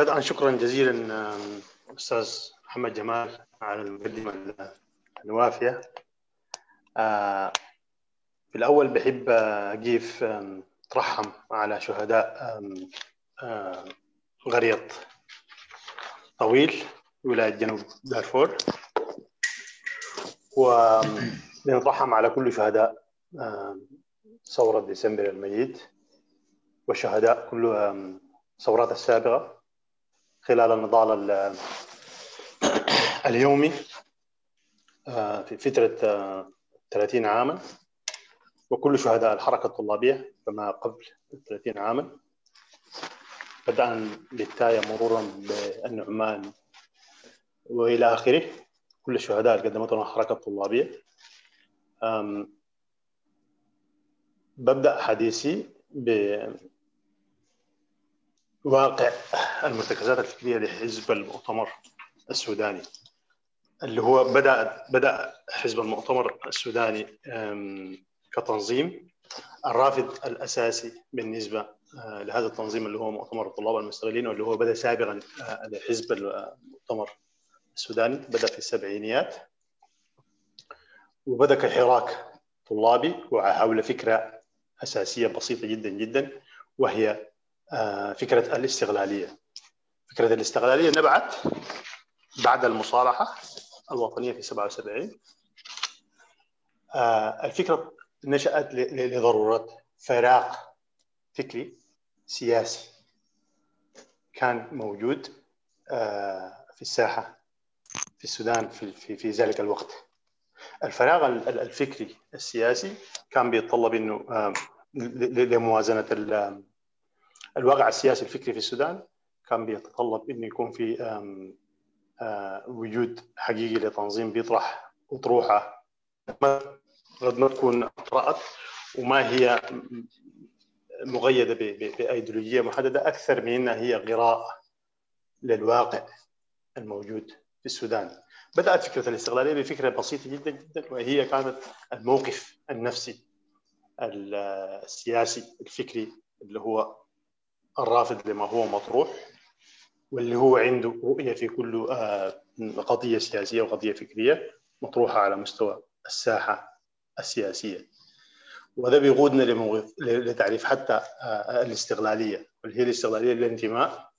بدءا شكرا جزيلا أستاذ محمد جمال على المقدمة الوافية. آه، في الأول بحب اجيف ترحم على شهداء غريط طويل ولاية جنوب دارفور. ونترحم على كل شهداء ثورة ديسمبر المجيد والشهداء كل الثورات السابقة. خلال النضال اليومي في فترة 30 عاما. وكل شهداء الحركة الطلابية فما قبل 30 عاما. بدءا بالتاية مرورا بالنعمان وإلى آخره. كل الشهداء اللي قدمتهم الحركة الطلابية. ببدأ حديثي بواقع المرتكزات الفكرية لحزب المؤتمر السوداني اللي هو بدا بدأ حزب المؤتمر السوداني كتنظيم الرافد الأساسي بالنسبة لهذا التنظيم اللي هو مؤتمر الطلاب المستغلين واللي هو بدأ سابقا لحزب المؤتمر السوداني بدأ في السبعينيات. وبدأ كحراك طلابي وحول فكرة أساسية بسيطة جدا جدا وهي فكرة الاستغلالية. فكرة الاستغلالية نبعت بعد المصالحة الوطنية في 77 الفكرة نشأت لضرورة فراغ فكري سياسي كان موجود في الساحة في السودان في في, في ذلك الوقت. الفراغ الفكري السياسي كان بيتطلب إنه لموازنة الواقع السياسي الفكري في السودان كان بيتطلب انه يكون في وجود حقيقي لتنظيم بيطرح أطروحة قد ما تكون قرات وما هي مقيده بأيديولوجية محددة أكثر من إنها هي غراء للواقع الموجود في السودان. بدأت فكرة الاستغلاليه بفكرة بسيطة جدا جدا وهي كانت الموقف النفسي السياسي الفكري اللي هو الرافض لما هو مطروح واللي هو عنده رؤية في كل قضية سياسية وقضية فكرية مطروحة على مستوى الساحة السياسية. وهذا بيقودنا لتعريف حتى الاستغلاليه واللي هي الاستغلاليه للانتماء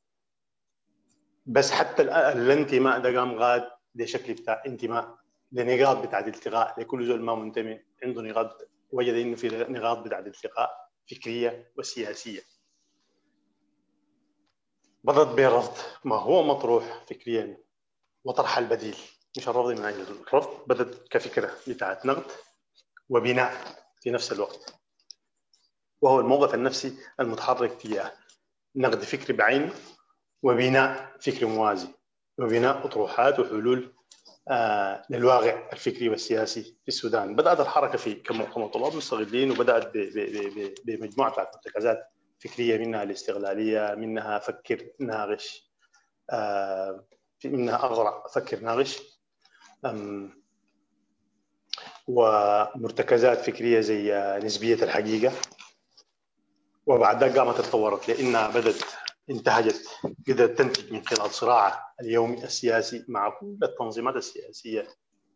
بس حتى الانتماء ده قام غاد لشكل بتاع انتماء لنقاط بتاعت التقاء لكل زول ما منتمي عنده نقاط وجد إنه في نقاط بتاعت التقاء فكرية وسياسية. بدأت بالرفض ما هو مطروح فكريا؟ وطرح البديل. مش الرفض من أجل الرفض بدأت كفكرة بتاعت نقد وبناء في نفس الوقت. وهو الموقف النفسي المتحرك تجاه نقد فكري بعينه وبناء فكري موازي. وبناء أطروحات وحلول آه للواقع الفكري والسياسي في السودان. بدأت الحركة في كمؤتمر طلاب مستغلين وبدأت بمجموعة بتاعت مرتكزات فكرية منها الاستغلالية منها فكر ناقش آه منها اغرى فكر ناقش ومرتكزات فكرية زي نسبية الحقيقة. وبعد ذلك قامت تطورت لانها بدأت انتهجت قدرت تنتج من خلال صراعها اليومي السياسي مع كل التنظيمات السياسية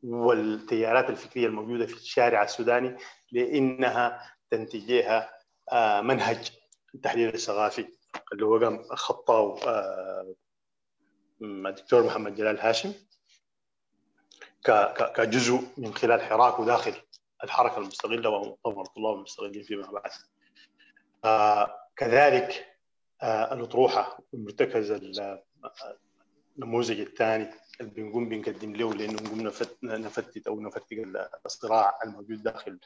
والتيارات الفكرية الموجودة في الشارع السوداني لأنها تنتج لها منهج التحليل الثقافي اللي هو قام خطاه الدكتور محمد جلال هاشم كجزء من خلال حراكه داخل الحركة المستقله ومؤتمر الطلاب المستقلين فيما بعد. كذلك الأطروحة المرتكز النموذج الثاني اللي بنقوم بنقدم له لأنه نقوم نفتت أو نفتق الصراع الموجود داخل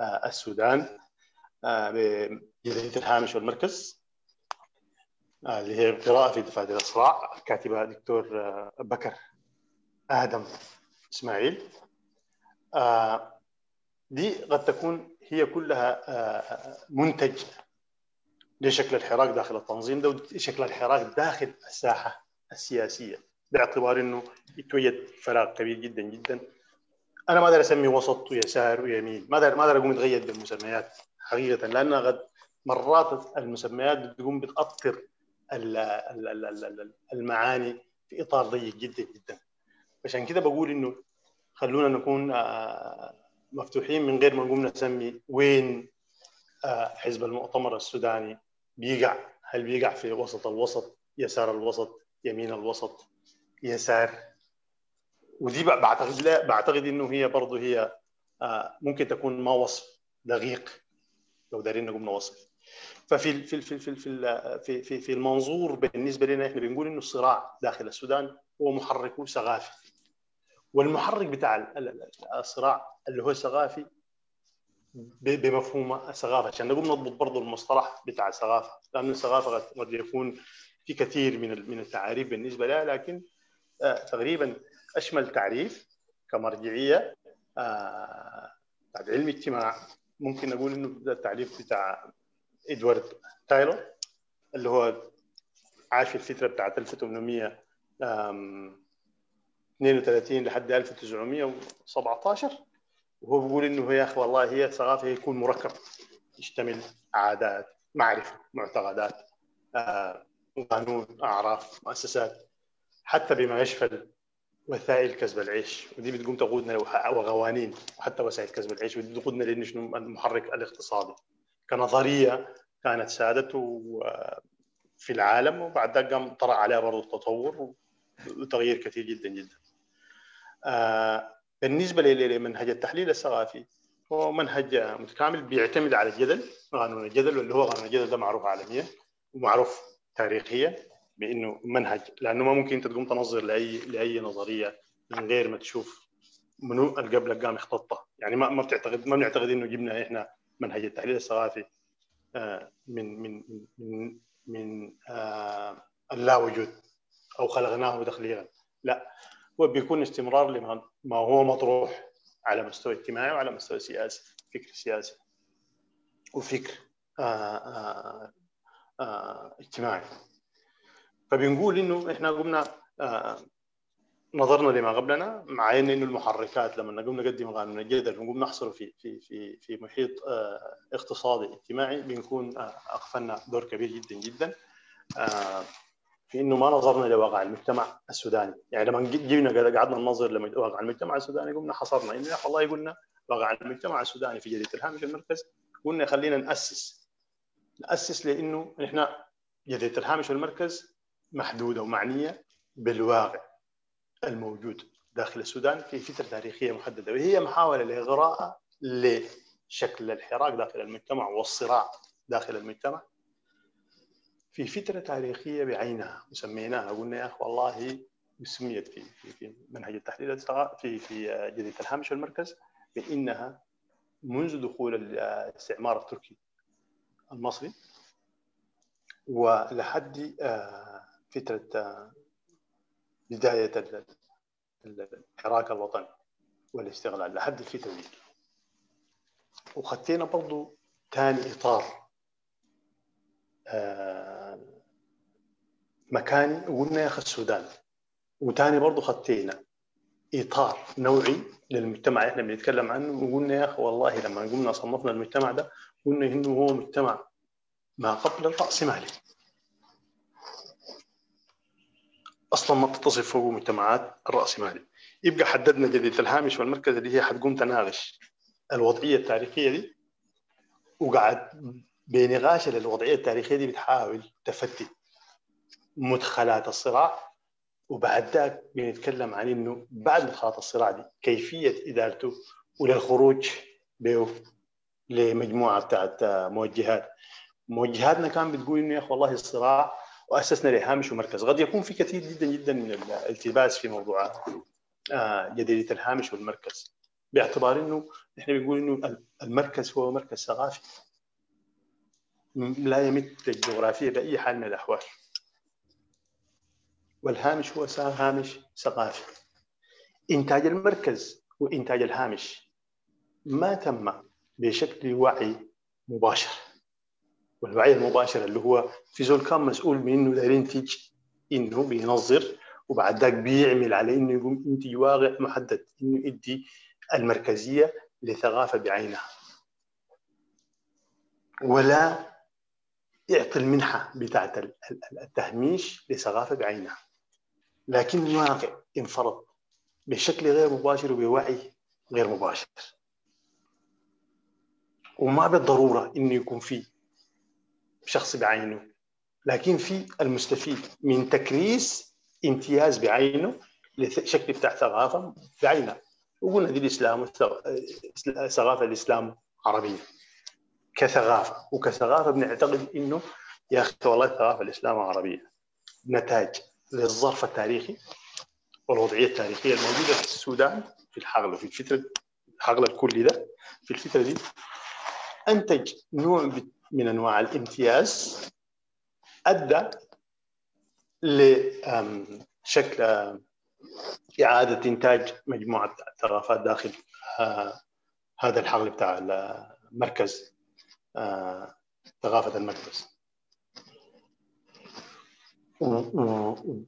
السودان بجريده الهامش والمركز. اللي هي قراءه في دفاع الصراع كاتبها دكتور بكر آدم إسماعيل. دي قد تكون هي كلها منتج لشكل الحراك داخل التنظيم ده وشكل الحراك داخل الساحة السياسية باعتبار إنه يتوجد فراغ كبير جدا جدا. أنا ما أقدر اسمي وسط ويسار ويمين ما أقدر ما أقدر أقوم اتغير بالمسميات. حقيقة لانها قد مرات المسميات بتقوم بتاثر المعاني في إطار ضيق جدا جدا. عشان كده بقول إنه خلونا نكون آه، مفتوحين من غير ما نقوم نسمي وين آه، حزب المؤتمر السوداني بيقع؟ هل بيقع في وسط الوسط يسار الوسط يمين الوسط يسار؟ ودي بعتقد لا بعتقد إنه هي برضه هي آه، ممكن تكون ما وصف دقيق لو دارين نقوم نوصف ففي في في في في في في المنظور بالنسبة لنا إحنا بنقول إنه الصراع داخل السودان هو محرك ثقافي والمحرك بتاع الصراع اللي هو الثقافي بمفهوم الثقافه عشان نقوم نضبط برضه المصطلح بتاع الثقافه لأن الثقافه قد يكون في كثير من من التعاريف بالنسبة لها لكن آه، تقريبا أشمل تعريف كمرجعية آه، بعد علم اجتماع ممكن نقول إنه ده التعريف بتاع إدوارد تايلور اللي هو عاش الفترة بتاعت 1832 لحد 1917 وهو بيقول إنه يا أخي والله هي الثقافة يكون مركب يشتمل عادات معرفة معتقدات آه، قانون أعراف مؤسسات حتى بما يشمل وسائل كسب العيش. ودي بتقوم تقودنا وقوانين وحتى وسائل كسب العيش. ودي تقودنا لأنه شنو؟ المحرك الاقتصادي. كنظرية كانت سادته في العالم وبعد ذلك قام طرأ عليها برضه التطور وتغيير كثير جدا جدا. آه، بالنسبة لمنهج التحليل الثقافي هو منهج متكامل بيعتمد على الجدل قانون الجدل واللي هو قانون الجدل ده معروف عالميا ومعروف تاريخيا. بإنه منهج لأنه ما ممكن أنت تقوم تنظر لأي لأي نظرية من غير ما تشوف منو اللي قبلك قام يخططها يعني ما ما بتعتقد ما بنعتقد إنه جبنا إحنا منهج التحليل الثقافي آه، من من من من آه، اللا وجود أو خلقناه تخليقا. لا هو بيكون استمرار لما ما هو مطروح على مستوى اجتماعي وعلى مستوى سياسي فكر سياسي وفكر آآ اجتماعي. فبنقول إنه إحنا قمنا نظرنا لما قبلنا مع إن إنه المحركات لما نقوم نقدم قانون الجدل ونقوم نحصره في في في في محيط اقتصادي اجتماعي بنكون اغفلنا دور كبير جدا جدا في إنه ما نظرنا لواقع المجتمع السوداني، يعني لما جينا قعدنا ننظر لواقع المجتمع السوداني قمنا حصرنا إنه يا والله قلنا واقع المجتمع السوداني في جريدة الهامش المركز قلنا خلينا نأسس نأسس لإنه إحنا جريدة الهامش والمركز محدودة ومعنية بالواقع الموجود داخل السودان في فترة تاريخية محددة وهي محاولة لإغراء لشكل الحراك داخل المجتمع والصراع داخل المجتمع. في فترة تاريخية بعينها وسميناها قلنا يا أخي والله سميت في في في منهج التحليل في في جريدة الهامش والمركز بإنها منذ دخول الاستعمار التركي المصري ولحد آه، فترة آه، بداية الحراك الوطني والاستغلال لحد الفترة دي وخدينا برضو ثاني إطار آه، مكاني وقلنا يا أخي السودان. وثاني برضه خطينا إطار نوعي للمجتمع إحنا بنتكلم عنه. وقلنا يا أخي والله لما قلنا صنفنا المجتمع ده قلنا إنه هو مجتمع ما قبل الراسمالي أصلا ما تتصف فوق مجتمعات الراسمالي يبقى حددنا جديد الهامش والمركز اللي هي حتقوم تناقش الوضعية التاريخية دي وقعد بنقاش للوضعيه التاريخية دي بتحاول تفتت مدخلات الصراع. وبعد ذاك بنتكلم عن إنه بعد مدخلات الصراع دي كيفية إدارته وللخروج به لمجموعة بتاعت موجهات. موجهاتنا كان بتقول إنه يا أخي والله الصراع وأسسنا لهامش ومركز. قد يكون في كثير جدا جدا من الالتباس في موضوع آه، جديدة الهامش والمركز باعتبار إنه إحنا بنقول إنه المركز هو مركز ثقافي. لا يمت الجغرافية بأي حال من الأحوال. والهامش هو هامش ثقافي. إنتاج المركز وإنتاج الهامش ما تم بشكل وعي مباشر. والوعي المباشر اللي هو في زول كان مسؤول من إنه ينتج إنه بينظر وبعد ذاك بيعمل على إنه يقوم ينتج واقع محدد إنه يدي المركزية لثقافة بعينها. ولا يعطي المنحة بتاعت التهميش لثقافة بعينها. لكن الواقع انفرض بشكل غير مباشر وبوعي غير مباشر. وما بالضرورة إنه يكون في شخص بعينه. لكن في المستفيد من تكريس امتياز بعينه لشكل بتاع ثقافه بعينها وقلنا دي الإسلام ثقافه الإسلام عربيه كثقافه وكثقافه بنعتقد إنه يا أخي والله الثقافه الإسلام عربيه نتاج للظرف التاريخي والوضعية التاريخية الموجودة في السودان في الحقل في الفترة الحقل الكلي ده. في الفترة دي أنتج نوع من أنواع الامتياز أدى لشكل إعادة إنتاج مجموعة ثقافات داخل آه، هذا الحقل بتاع المركز آه، ثقافة المركز.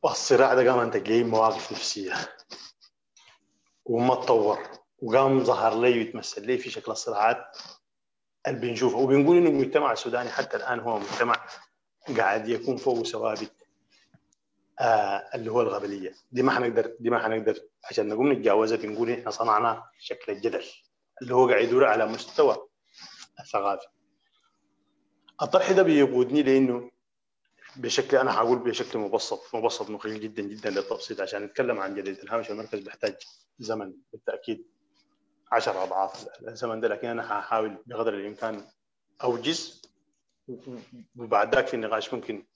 والصراع ده قام أنت جاي مواقف نفسية. وما تطور. وقام ظهر لي ويتمثل لي في شكل الصراعات. اللي بنشوفها وبنقول إنه المجتمع السوداني حتى الآن هو مجتمع قاعد يكون فوق ثوابت آه اللي هو الغبلية. دي ما حنقدر دي ما حنقدر عشان نقوم نتجاوزها بنقول إحنا صنعنا شكل الجدل اللي هو قاعد يدور على مستوى الثقافي. الطرح ده بيقودني لإنه بشكل أنا هقول بشكل مبسط مبسط مخيل جدا جدا للتبسيط عشان نتكلم عن جديد. الهامش المركز بيحتاج زمن بالتأكيد. 10 أضعاف. الزمن ده لكن أنا هحاول بقدر الإمكان أوجز. وبعد ذاك في النقاش ممكن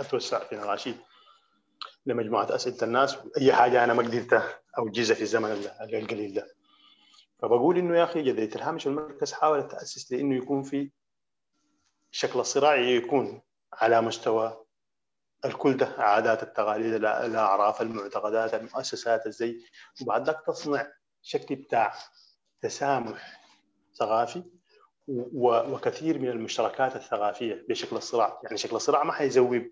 أتوسع في نقاشي لمجموعة أسئلة الناس. أي حاجة أنا ما قدرت أوجزها في الزمن القليل ده. فبقول إنه يا أخي جدية الهامش المركز حاولت تأسس لإنه يكون في شكل الصراعي يكون على مستوى الكل ده عادات التقاليد الأعراف المعتقدات المؤسسات الزي. وبعد ذاك تصنع شكل بتاع تسامح ثقافي وكثير من المشتركات الثقافية بشكل الصراع. يعني شكل الصراع ما حيزوب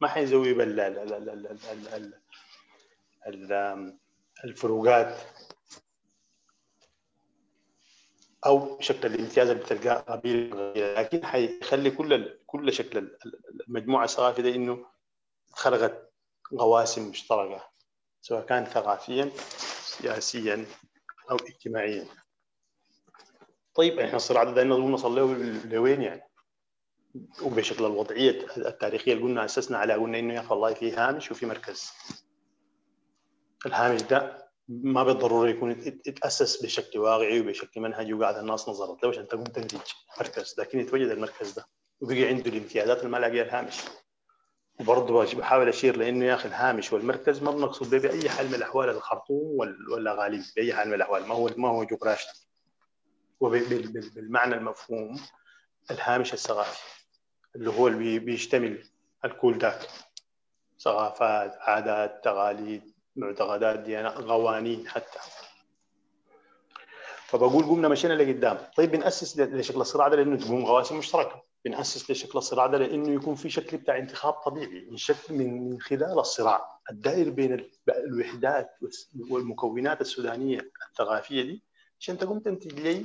ما حيزوب الفروقات أو شكل الامتياز اللي بتلقاه قبيله لكن حيخلي كل كل شكل المجموعة الثقافية دي إنه خلقت قواسم مشتركة سواء كان ثقافيا سياسيا أو اجتماعيا. طيب. إحنا الصراع ده دايما نوصل له لوين يعني. وبشكل الوضعية التاريخية اللي قلنا اسسنا عليها قلنا إنه يا أخي والله في هامش وفي مركز. الهامش ده ما بالضرورة يكون يتأسس بشكل واقعي وبشكل منهجي وقاعد الناس نظرت له عشان تقوم تنتج مركز. لكن يتوجد المركز ده وبقي عنده الامتيازات اللي ما لاقيها الهامش. وبرضه بحاول أشير لأنه يا أخي الهامش والمركز ما بنقصد به بأي حال من الأحوال الخرطوم ولا بأي حال من الأحوال. ما هو ما هو جغرافيا وبالمعنى المفهوم الهامش الثقافي اللي هو اللي بيشتمل الكل ذاك ثقافات عادات تقاليد معتقدات ديانات قوانين حتى. فبقول قمنا مشينا لقدام. طيب بنأسس لشكل الصراع ده لأنه تقوم قواسم مشتركة. بنأسس لشكل الصراع ده لأنه يكون في شكل بتاع انتخاب طبيعي من شكل من خلال الصراع. الدائر بين الوحدات والمكونات السودانية الثقافية دي عشان تقوم تنتج لي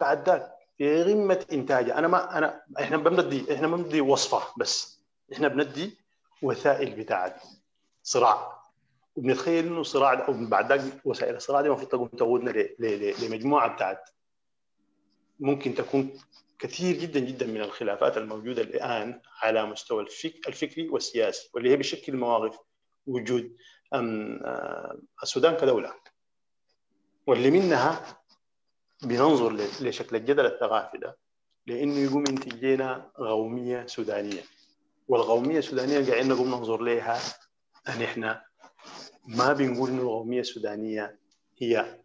بعد ذاك في قمه إنتاجها. أنا ما أنا إحنا بندي إحنا ما بندي وصفة بس. إحنا بندي وسائل بتاعت صراع. وبنتخيل إنه الصراع أو بعد ذاك وسائل الصراع دي المفروض تقوم تقودنا لمجموعة بتاعت ممكن تكون كثير جدا جدا من الخلافات الموجودة الآن على مستوى الفك الفكري والسياسي واللي هي بشكل مواقف وجود آه، السودان كدولة. واللي منها بننظر لشكل الجدل الثقافي ده لأنه يقوم ينتج لنا قوميه سودانية. والقوميه السودانية قاعدين نقوم ننظر لها ان إحنا ما بنقول إنه القوميه السودانية هي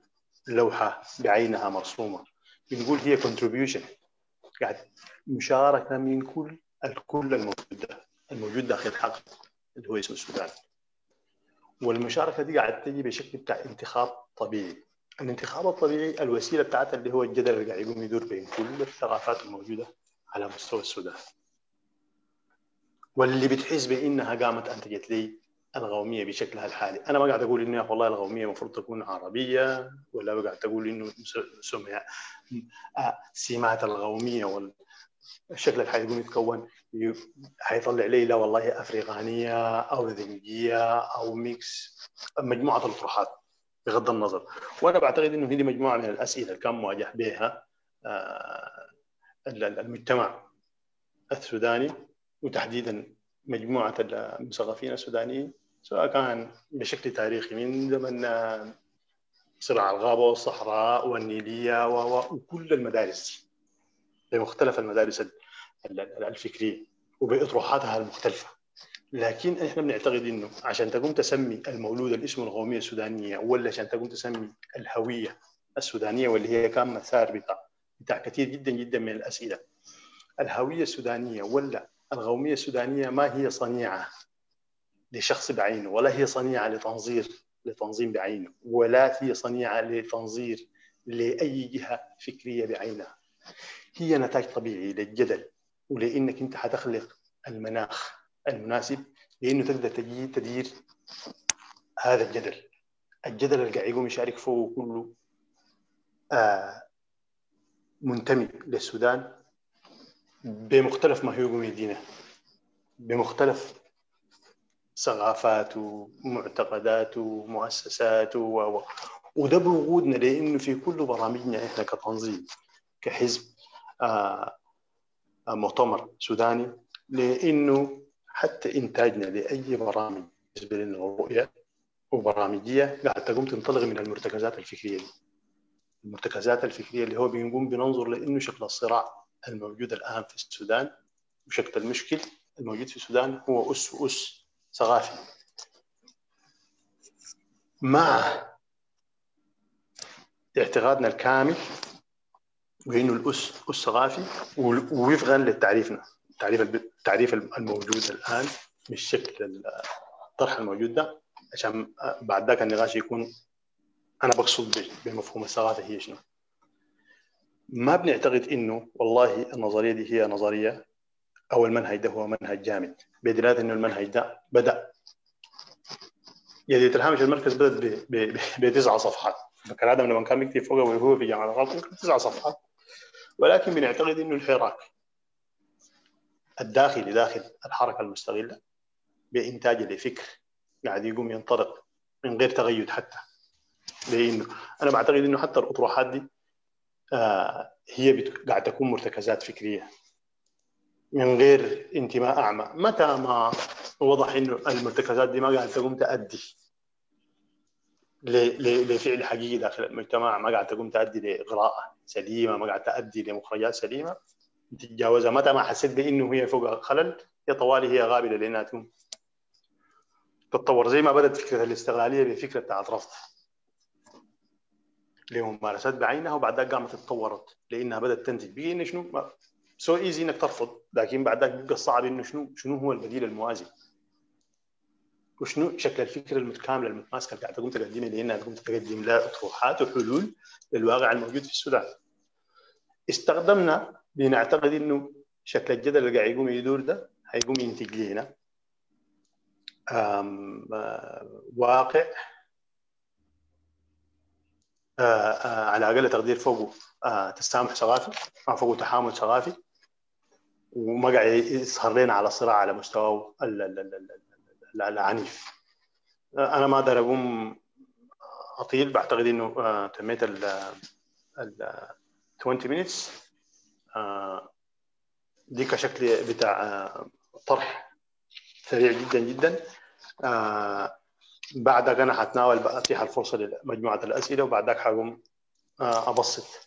لوحة بعينها مرسومة. بنقول هي contribution. قاعد مشاركه من كل الكل الموجود الموجود داخل الحقل اللي هو اسمه السودان والمشاركة دي قاعد تجي بشكل بتاع انتخاب طبيعي. الانتخاب الطبيعي الوسيلة بتاعتها اللي هو الجدل اللي قاعد يقوم يدور بين كل الثقافات الموجودة على مستوى السودان. واللي بتحس بإنها قامت أنتجت لي القوميه بشكلها الحالي. أنا ما قاعد أقول إنه والله القوميه المفروض تكون عربية ولا قاعد أقول إنه سمع آه، سمات القوميه الشكل اللي حيقوم يتكون حيطلع لي لا والله أفريقانية أو ذنجيه أو ميكس مجموعة الأطروحات بغض النظر. وأنا بعتقد إنه هذه مجموعة من الأسئلة اللي كان مواجه بها آه، المجتمع السوداني وتحديدا مجموعة المثقفين السودانيين. سواء كان بشكل تاريخي من زمن صراع الغابة والصحراء والنيلية وكل المدارس بمختلف المدارس الفكرية وبأطروحاتها المختلفة. لكن إحنا بنعتقد إنه عشان تقوم تسمي المولود الاسم القومية السودانية ولا عشان تقوم تسمي الهوية السودانية واللي هي كان مسار بتاع بتاع كثير جدا جدا من الأسئلة. الهوية السودانية ولا القومية السودانية ما هي صنيعة؟ لشخص بعينه ولا هي صنيعة لتنظير لتنظيم بعينه ولا هي صنيعة لتنظير لأي جهة فكرية بعينها. هي نتاج طبيعي للجدل ولأنك أنت حتخلق المناخ المناسب لأنه تقدر تجي تدير هذا الجدل. الجدل اللي قاعد يقوم يشارك فوق كله آه منتمي للسودان بمختلف ما هو يقوم يدينا بمختلف ثقافات ومعتقدات ومؤسسات و... وده بوجودنا لأنه في كل برامجنا إحنا كتنظيم كحزب آه مؤتمر سوداني لأنه حتى إنتاجنا لأي برامج بالنسبة لنا رؤية وبرامجية قاعد تقوم تنطلق من المرتكزات الفكرية دي. المرتكزات الفكرية اللي هو بنقوم بننظر لأنه شكل الصراع الموجود الآن في السودان وشكل المشكل الموجود في السودان هو أس أس ثقافي مع اعتقادنا الكامل بانه الأساس ثقافي ووفقا لتعريفنا. التعريف التعريف الموجود الآن بالشكل الطرح الموجود ده عشان بعد ذاك النقاش يكون أنا بقصد بمفهوم الثقافه هي شنو. ما بنعتقد إنه والله النظرية دي هي نظرية أو المنهج ده هو منهج جامد. بدلالة إنه المنهج ده بدأ. جدلية الهامش المركز بدأت بتسع صفحات. فكان آدم لما كان بيكتب فوقه وهو في جامعة الغرب تسع صفحات. ولكن بنعتقد إنه الحراك الداخلي داخل الحركة المستغلة بإنتاج لفكر قاعد يقوم ينطلق من غير تغيد حتى. لأنه أنا بعتقد إنه حتى الأطروحات دي آه هي. قاعد تكون مرتكزات فكرية. من غير انتماء أعمى. متى ما وضح إنه المرتكزات دي ما قاعد تقوم تؤدي لفعل حقيقي داخل المجتمع ما قاعد تقوم تؤدي لقراءه سليمة ما قاعد تؤدي لمخرجات سليمة. تتجاوزها. متى ما حسيت بإنه هي فوق خلل هي طوالي هي قابله لأنها تكون تتطور. زي ما بدأت فكرة الاستغلالية بفكرة بتاعت رفض. لممارسات بعينها وبعد ذلك قامت تطورت لأنها بدأت تنتج. بقي إنه شنو؟ سو ايزي إنك ترفض لكن بعد ذلك بيبقى صعب إنه شنو شنو هو البديل الموازي؟ وشنو شكل الفكرة المتكامله المتماسكه اللي قاعدة تقوم تقدمها لانها تقوم تقدم لها أطروحات وحلول للواقع الموجود في السودان. استخدمنا بنعتقد إنه شكل الجدل اللي قاعد يقوم يدور ده هيقوم ينتج لنا واقع آآ آآ على أقل تقدير فوقه تسامح ثقافي ما فوقه تحامل ثقافي وما قاعد يظهر لنا على صراع على مستوى العنيف. أنا ما أقدر أقوم أطيل بعتقد إنه تميت ال 20 minutes. دي كشكل بتاع طرح سريع جدا جدا. بعدك أنا حتناول اتيح الفرصة لمجموعة الأسئلة وبعدك حقوم أبسط.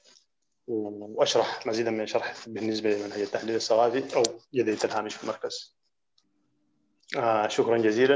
وأشرح مزيدا من الشرح بالنسبة لمنهج التحليل الثقافي أو جديه الهامش في المركز شكرا جزيلا.